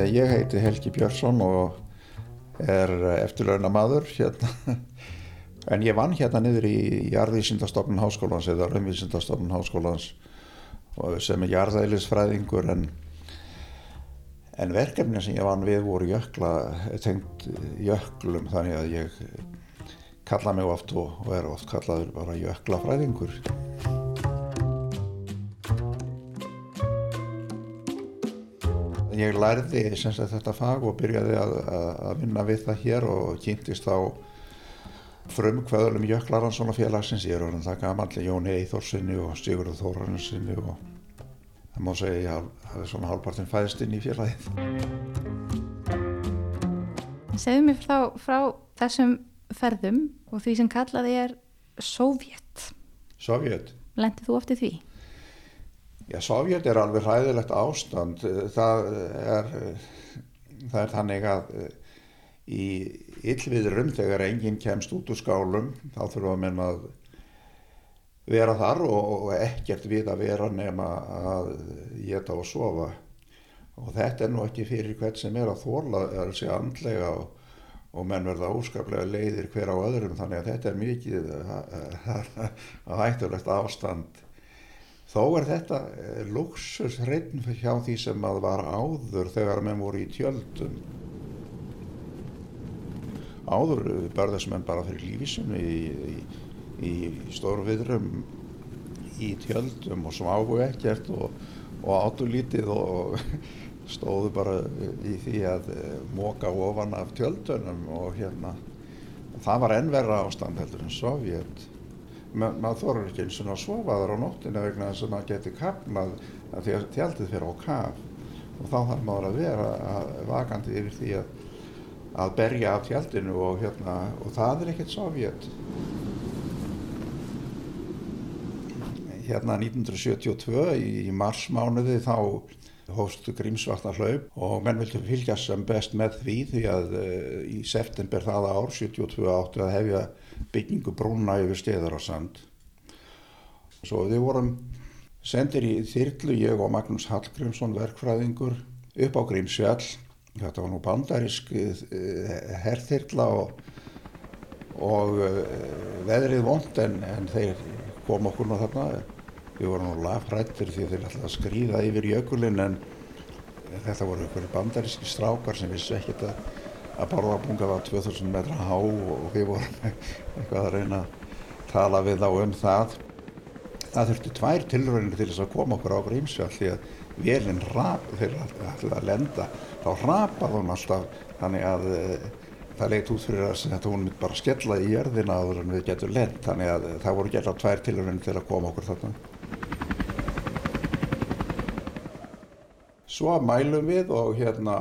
Já, ég heiti Helgi Björnsson og er eftirlauna maður hérna. En ég vann hérna niður í jarðvísindastofnun háskólans eða raunvísindastofnun háskólans sem er jarðælisfræðingur en, en verkefni sem ég vann við voru jökla, tengt jöklum þannig að ég kalla mig oft og, og er oft kallaður bara jöklafræðingur. Ég lærði sagt, þetta fag og byrjaði að, að vinna við það hér og kynntist á frumkvöðlum Jöklaransson og félagsins. Ég er orðin það gamanlega Jóni Eithorsinni og Sigurður Þórarinsinni og það má segja að það er svona hálfpartin fæðist inn í félagið. Segðu mér þá frá þessum ferðum og því sem kallaði er Sovjet. Sovjet? Lendið þú oft í því? Já, Sovjet er alveg hræðilegt ástand. Það er, það er þannig að í yllviðrum þegar enginn kemst út úr skálum þá að menna að vera þar og ekkert við að vera nema að geta og sofa. Og þetta er nú ekki fyrir hvert sem er að þóla, segja andlega og, og menn verða óskaplega leiðir hver á öðrum þannig að þetta er mikið að hættulegt ástand. Þó er þetta luxusreitn hjá því sem að var áður þegar menn voru í tjöldum. Áður börðast menn bara fyrir lífisum í, í, í stóru viðrum í tjöldum og smáfu ekkert og, og átulítið og stóðu bara í því að móka ofan af tjöldunum og hérna það var ennverra ástand heldur en Sovjet. Ma, maður þorður ekki eins og að sofa þar á nóttinu vegna þess að maður getur kapnað að því að tjaldið fyrir á kaf og þá þarf maður að vera vakandi yfir því að, að berja af tjaldinu og, hérna, og það er ekkert Sovjet. Hérna 1972 í marsmánuði þá hóstu Grímsvartar hlaup og menn vildi fylgjast sem best með því því að uh, í september það ár 72 áttu að hefja byggingu brúna yfir steðar á sand. Svo við vorum sendir í þyrlu, ég og Magnús Hallgrímsson, verkfræðingur, upp á Grímsfjall. Þetta var nú bandarisk uh, herrþyrla og, og uh, veðrið vond en, en þeir kom okkur nú þarna. Við vorum nú lafrættir því þeir ætlaði að skrýða yfir jökulinn en þetta voru einhverju bandaríski strákar sem vissi ekkert að, að Bárðarbunga var 2000 metra há og við vorum eitthvað að reyna að tala við þá um það. Það þurfti tvær tilröðinir til þess að koma okkur á Grímsfjall því að velinn rap þegar ætlaði að lenda þá rapaði hún alltaf þannig að það leitt út fyrir að þetta hún myndi bara skella í jörðina áður en við getum lent þannig að það voru gert á tvær tilröðinir til að koma okkur þarna. Svo mælum við og hérna,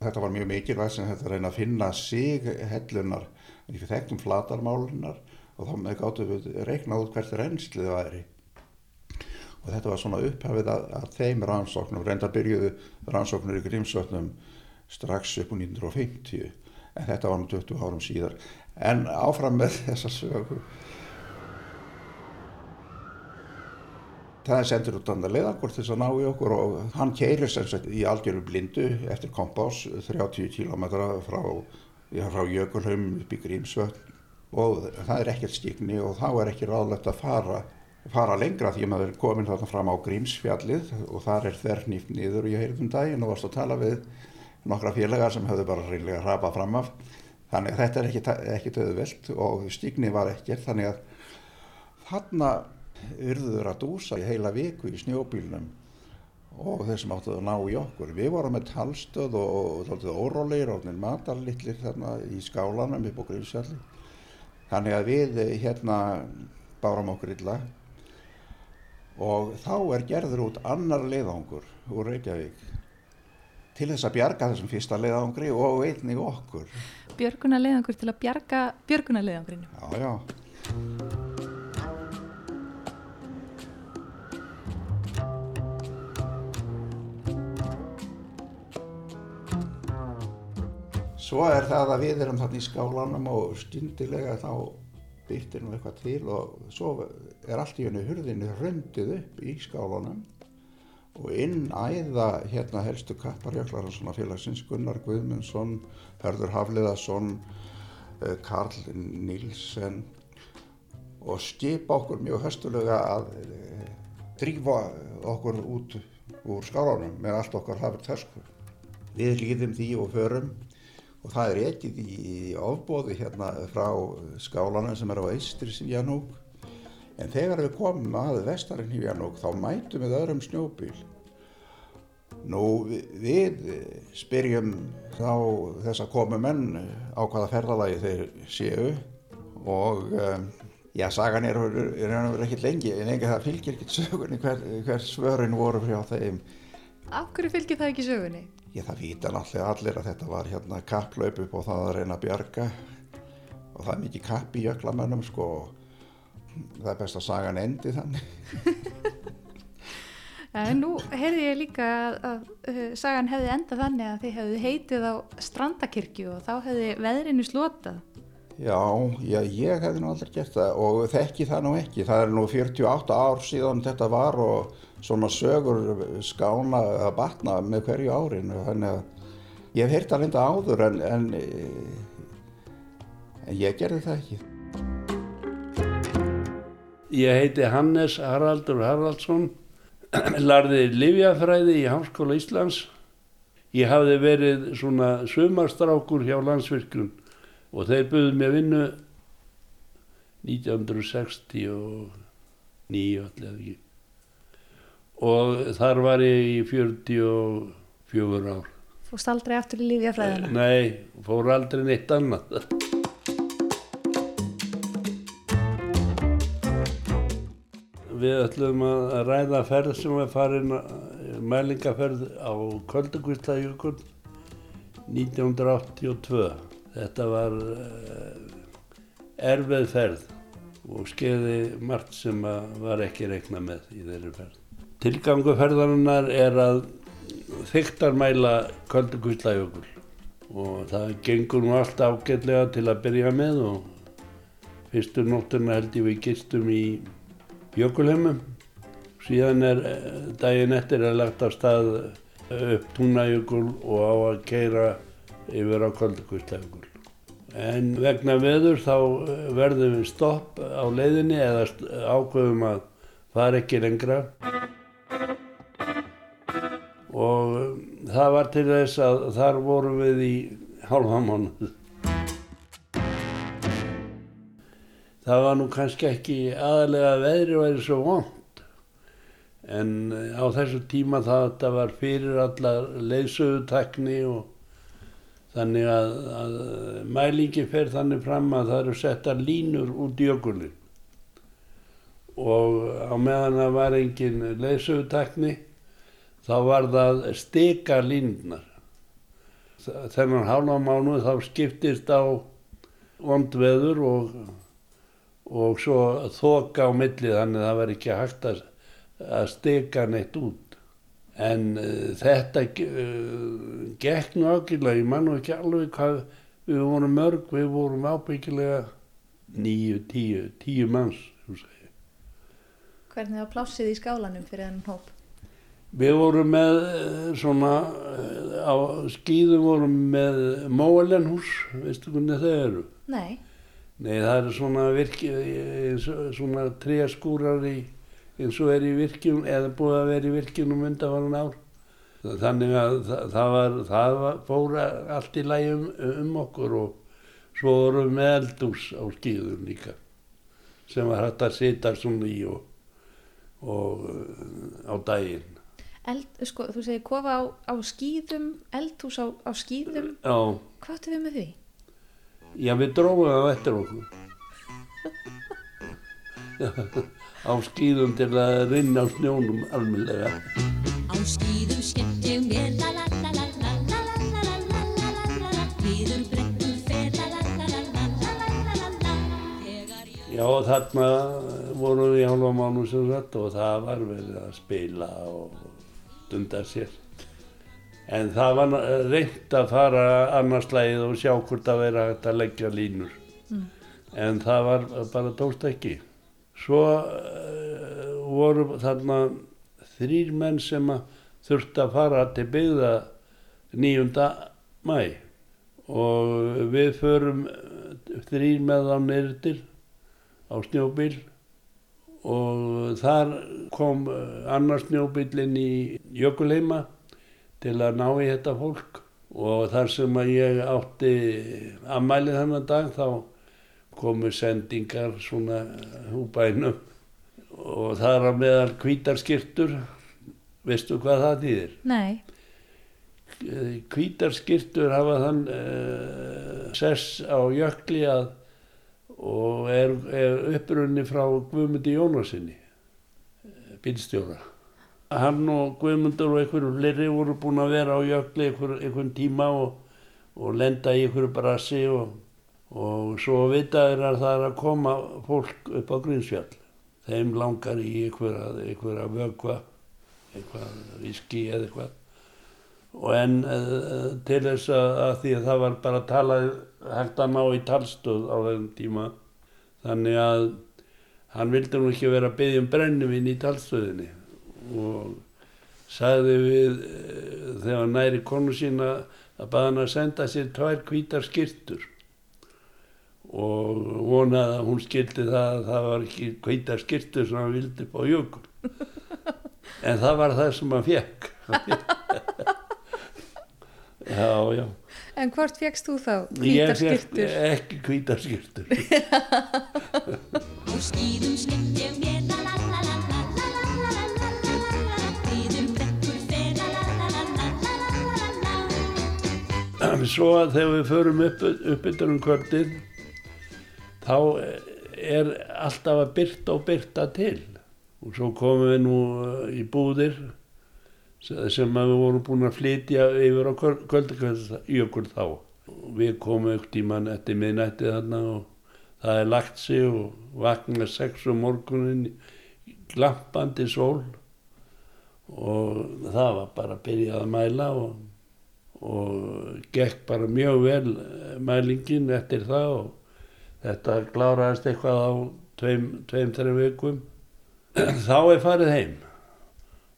þetta var mjög mikilvægt sem þetta reyna að finna sig hellunar, við þekktum flatarmálunar og þá með gáttum við reiknað út hvert reynslið væri. Og þetta var svona upphafið að, að þeim rannsóknum, reynda byrjuðu rannsóknur í Grímsvötnum strax upp á 1950, en þetta var nú 20 árum síðar. En áfram með þessa sögu. Það er sendur út annar leiðangur til þess að ná í okkur og hann keirir sem sagt í algjöru blindu eftir kompás 30 km frá, frá Jökulhaum upp í Grímsvötn. Og það er ekkert skikni og þá er ekki ráðlegt að fara, fara lengra því að maður er komin þarna fram á Grímsfjallið og þar er þernýft niður og ég heyrði um daginn og varst að tala við nokkra félagar sem höfðu bara reynlega rapað fram af. Þannig að þetta er ekkert auðvelt og skikni var ekkert. Þannig að þarna urðuður að dúsa í heila viku í snjóbílnum og þeir sem áttuðu að ná í okkur. Við vorum með talstöð og þáttið óróleir og matarlittlir þarna í skálanum upp á Grímsjalli. Þannig að við hérna bárum okkur illa og þá er gerður út annar leiðangur úr Reykjavík til þess að bjarga þessum fyrsta leiðangri og einnig okkur. Björguna leiðangur til að bjarga björguna leiðangrinu? Já, já. Svo er það að við erum þarna í skálanum og stundilega þá byrtir nú eitthvað til og svo er allt í hennu hurðinu hröndið upp í skálanum og inn æða hérna helstu kapparjöklar félagsins Gunnar Guðmundsson, Hörður Hafliðarsson, eh, Karl Nílsen og skipa okkur mjög höstulega að eh, drífa okkur út úr skálanum með allt okkar hafið tösku. Við líðum því og förum og það er ekkið í ofbóði hérna frá skálanum sem er á Eistris í Janúk en þegar við komum að vestarinn í Janúk þá mætum við öðrum snjóbíl. Nú við spyrjum þá þess að komu menn á hvaða ferðalagi þeir séu og um, já, sagan er, er ekki lengi en enga það fylgir ekki sögunni hver, hver svörin voru frá þeim. Af hverju fylgir það ekki sögunni? Ég það vita náttúrulega allir að þetta var hérna kapplaup upp og það að reyna að bjarga og það er mikið kapp í jöklamönnum sko það er best að sagan endi þannig En nú heyrði ég líka að, að, að sagan hefði endað þannig að þið hefði heitið á strandakirkju og þá hefði veðrinu slotað. Já, já, ég hefði nú aldrei gert það og þekki það nú ekki. Það er nú 48 ár síðan þetta var og svona sögur skána að batna með hverju árin. Þannig að ég hef heyrt að linda áður en, en, en ég gerði það ekki. Ég heiti Hannes Haraldur Haraldsson, larði Livjafræði í Háskóla Íslands. Ég hafði verið svona sumarstrákur hjá landsvirkjum og þeir buðið mér vinnu 1969 allir ekki. Og þar var ég í 44 ár. Fórst aldrei aftur í Livjafræðina? Nei, fór aldrei neitt annað. Við ætlum að ræða ferð sem var farin mælingaferð á Köldugvíslajökul 1982. Þetta var erfið ferð og skeiði margt sem var ekki reikna með í þeirri ferð. Tilgangu ferðarinnar er að þyktarmæla Köldugvíslajökul og það gengur nú allt ágætlega til að byrja með og fyrstu nótturna held ég við gistum í Jökulheimum. Síðan er daginn eftir að lagt af stað upp Túnajökul og á að keira yfir á Koldakvíslajökul. En vegna veður þá verðum við stopp á leiðinni eða ákveðum að fara ekki lengra. Það var til þess að þar vorum við í hálfa mánuð. Það var nú kannski ekki aðalega að veðri væri svo vond en á þessu tíma það var fyrir allar leysögutakni og þannig að, að mælingi fer þannig fram að það eru settar línur út í ökulinn og á meðan það var engin leysögutakni þá var það steka línnar. Þennan hálfa mánu þá skiptist á vondveður og og svo þoka á milli þannig að það var ekki hægt að, að steka neitt út. En uh, þetta uh, gekk nú ákveðlega, ég man nú ekki alveg hvað við vorum mörg, við vorum ábyggilega nýju, tíu, tíu manns. Hvernig var plássið í skálanum fyrir þennan hóp? Við vorum með svona, á skýðum vorum með móalenhús, veistu hvernig það eru? Nei. Nei, það eru svona, virki, svona tréskúrar í, eins og er í virkjum, eða búið að vera í virkjunum undanvarun ár. Þannig að það, var, það var, fór allt í lægi um, um okkur og svo vorum við með eldús á skýðum líka sem var hægt að sita svona í og, og á daginn. Eld, sko, þú segir kofa á, á skýðum, eldhús á, á skýðum. Já. Hvað ættu við með því? Já, við dróðum það eftir okkur. á skýðum til að rinna á snjónum almenlega. Á skýðum skemmt ég mér la la la la la la la la la la la la la Viður brekkur fer la la la la la la la la la Þegar ég Já, þarna vorum við í hálfa mánu sem sagt og það var verið að spila og dunda sér. En það var reynd að fara annars slæðið og sjá hvort að vera hægt að leggja línur. En það var bara tókst ekki. Svo uh, voru þarna þrýr menn sem þurfti að fara til byggða 9. mæ og við förum þrýr með þá neyrir á snjóbíl og þar kom eh, annar snjóbíl inn í Jökulheima til að ná í þetta fólk. Og þar sem að ég átti ammælið þennan dag þá komu sendingar svona húbænum. Og það er að meðal hvítarskirtur veistu hvað það þýðir? Nei, hvítarskirtur hafa þann uh, sess á jökli að og er, er upprunni frá Guðmundi Jónasinni bílstjóra. Hann og Guðmundur og einhverju fleiri voru búin að vera á jökli einhver, einhvern tíma og, og lenda í einhverju brasi og, og svo vitaður að það er að koma fólk upp á Grímsfjall. Þeim langar í einhverja, einhverja vögva eitthvað viski eða eitthvað og en uh, til þess að, því að það var bara talað hægt að ná í talstöð á þessum tíma. Þannig að hann vildi nú ekki vera að byggja um brennivinn í talstöðinni. Og sagði við uh, þegar næri konu sína að baða hann að senda sér tvær hvítar skirtur og vonaði að hún skildi það að það var ekki hvítar skirtur sem hann vildi upp á jökul. En það var það sem hann fekk já, já. En hvort fegst þú þá kvítarskirtur? Ég feg ekki kvítarskirtur Og skýðum skemmtum ég Svo að þegar við förum upp uppbyttur um kvöldin þá er alltaf að byrta og byrta til og svo komum við nú í búðir sem við vorum búin að flytja yfir á kvöldakvöldsjökul þá. Við komum ekkert tíman eftir miðnætti þarna og það er lagt sig og vakna sex um morgunin glampandi sól. Og það var bara að byrja að mæla og, og gekk bara mjög vel eh, mælingin eftir það og þetta kláraðist eitthvað á tveim, tveim þreim vikum. Þá er farið heim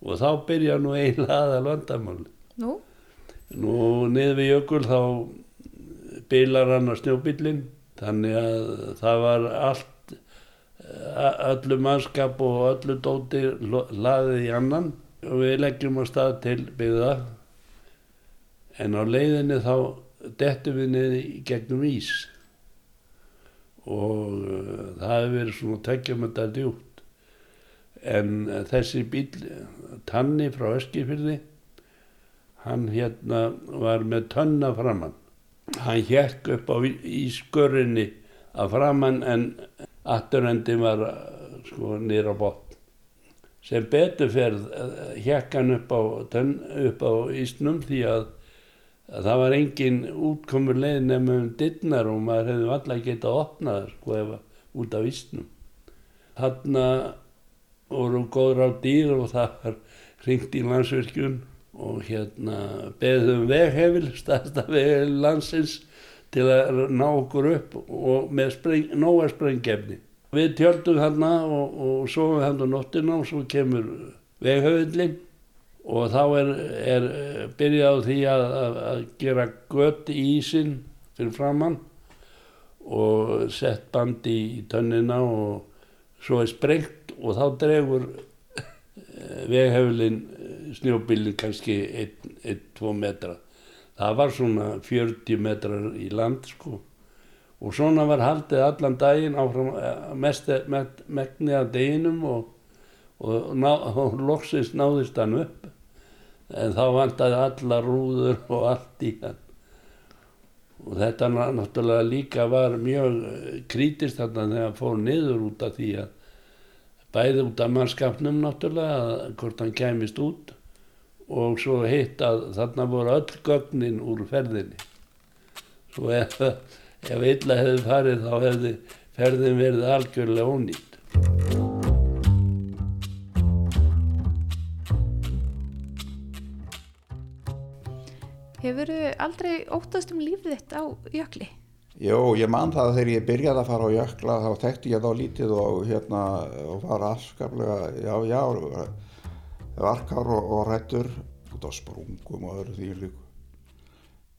og þá byrja nú eiginlega aðal vandamál Nú, nú niður við jökul þá bilar hann á snjóbílinn þannig að það var allt öllu mannskap og öllu dóti laðið í annan. Og við leggjum á stað til byggða. En á leiðinni þá dettum við niður í gegnum ís. Og uh, það hefur verið svona tveggjumönda djúpt en uh, þessi bíl Tanni frá Eskifyrði hann hérna var með tönna framann hann hjekk upp á ískörinni að framann en afturendin var uh, sko nýra bótt sem betur ferð hjekk hann upp á, tönn, upp á ísnum því að, að það var engin útkomur leið nefnum um dittnar og maður hefði alltaf getað opnað sko ef að út af ísnum þarna voru góður á dýr og það var ringt í landsvirkjun og hérna beðum veghefil, stærsta veghefil landsins til að ná okkur upp og með spreng, nóga sprengjefni. Við tjöldum þarna og, og sofum þarna nóttina og svo kemur veghefillin og þá er, er byrjað á því að, að, að gera gött í ísin fyrir framann og sett bandi í tönnina og svo er sprengt og þá dregur vegheflin snjóbílinn kannski 1-2 metra. Það var svona 40 metrar í land sko. Og svona var haldið allan daginn áfram mest, mest megni að deginum og, og, ná, og loksist náðist hann upp. En þá vantaði alla rúður og allt í hann. Og þetta náttúrulega líka var mjög krítist þarna þegar hann fór niður út af því að bæði út af mannskapnum náttúrulega hvort hann kæmist út og svo hitt að þarna voru öll gögnin úr ferðinni svo ef, ef illa hefði farið þá hefði ferðin verið algjörlega ónýtt hefur aldrei óttast um lífið þitt á jökli? Jó, ég man það að þegar ég byrjaði að fara á jökla þá tekti ég þá lítið og hérna og var afskaplega, já, já, varkar og, og rættur út á sprungum og öðru því líku.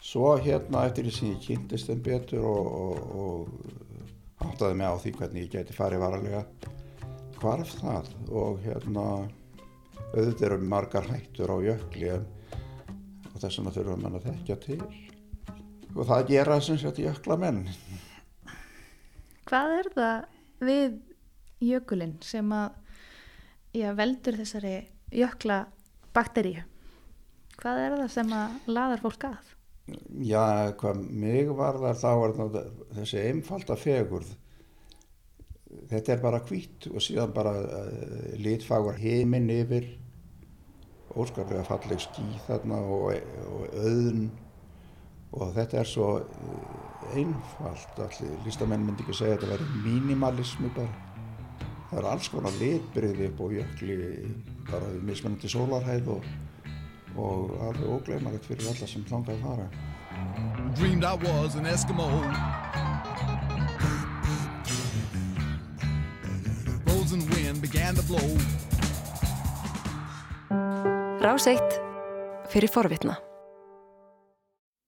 Svo hérna eftir því sem ég kynntist þeim betur og, og, og áttaði mig á því hvernig ég geti farið varalega hvarf það og hérna auðvitað eru margar hættur á jökli en þess vegna þurfum mann að þekkja til og það gera sem sagt jökla menn Hvað er það við jökulinn sem að já, veldur þessari jökla bakteríu? Hvað er það sem að laðar fólk að? Já, hvað mig varðar þá er það þessi einfalda fegurð þetta er bara hvít og síðan bara uh, litfagur heiminn yfir óskarlega falleg ský þarna og, og auðn og þetta er svo uh, einfalt allir listamenn myndi ekki segja að þetta verður mínimalismi bara það er alls konar litbriði upp á jökli bara við mismunandi sólarhæð og, og alveg ógleymarlegt fyrir alla sem þangað fara Dreamed I was an Eskimo. Frozen wind began to blow. Rás eitt fyrir forvitna.